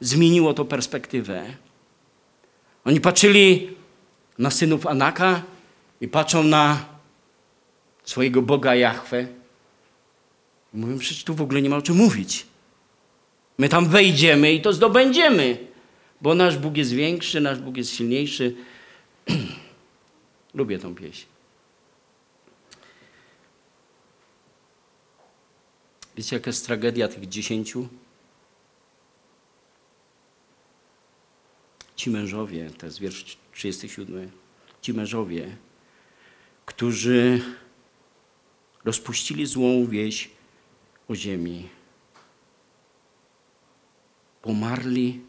zmieniło to perspektywę. Oni patrzyli na synów Anaka i patrzą na swojego Boga Jahwe. Mówią, przecież tu w ogóle nie ma o czym mówić. My tam wejdziemy i to zdobędziemy, bo nasz Bóg jest większy, nasz Bóg jest silniejszy. [CLEARS THROAT] Lubię tą pieśń. Wiecie, jaka jest tragedia tych dziesięciu? Ci mężowie, to jest wiersz 37, ci mężowie, którzy rozpuścili złą wieś o ziemi. Pomarli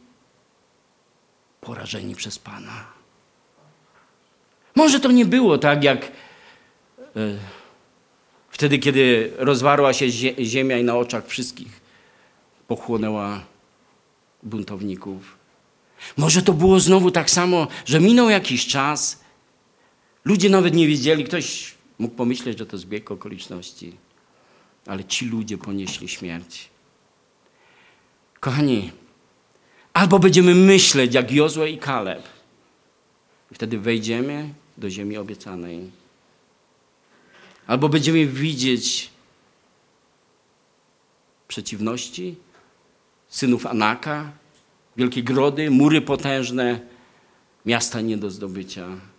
porażeni przez Pana. Może to nie było tak, jak e, wtedy, kiedy rozwarła się zie- ziemia i na oczach wszystkich pochłonęła buntowników. Może to było znowu tak samo, że minął jakiś czas, ludzie nawet nie wiedzieli, ktoś mógł pomyśleć, że to zbieg okoliczności, ale ci ludzie ponieśli śmierć. Kochani, albo będziemy myśleć jak Jozue i Kaleb, i wtedy wejdziemy do ziemi obiecanej, albo będziemy widzieć przeciwności synów Anaka, wielkie grody, mury potężne, miasta nie do zdobycia.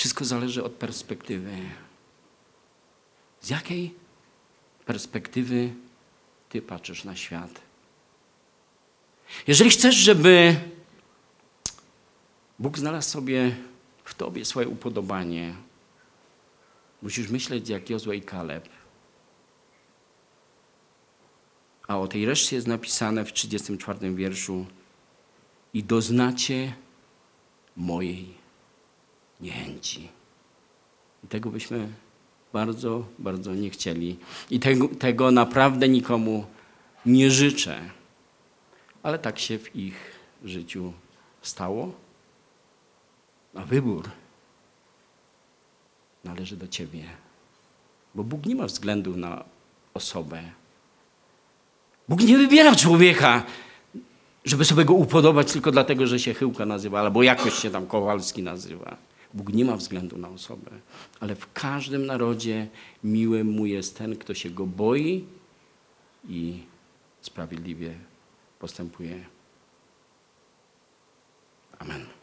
Wszystko zależy od perspektywy. Z jakiej perspektywy ty patrzysz na świat? Jeżeli chcesz, żeby Bóg znalazł sobie w tobie swoje upodobanie, musisz myśleć jak Jozue i Kaleb. A o tej reszcie jest napisane w 34 wierszu i doznacie mojej niechęci. I tego byśmy bardzo, bardzo nie chcieli. I tego, tego naprawdę nikomu nie życzę. Ale tak się w ich życiu stało. A wybór należy do ciebie. Bo Bóg nie ma względu na osobę. Bóg nie wybiera człowieka, żeby sobie go upodobać tylko dlatego, że się Chyłka nazywa, albo jakoś się tam Kowalski nazywa. Bóg nie ma względu na osobę, ale w każdym narodzie miły mu jest ten, kto się go boi i sprawiedliwie postępuje. Amen.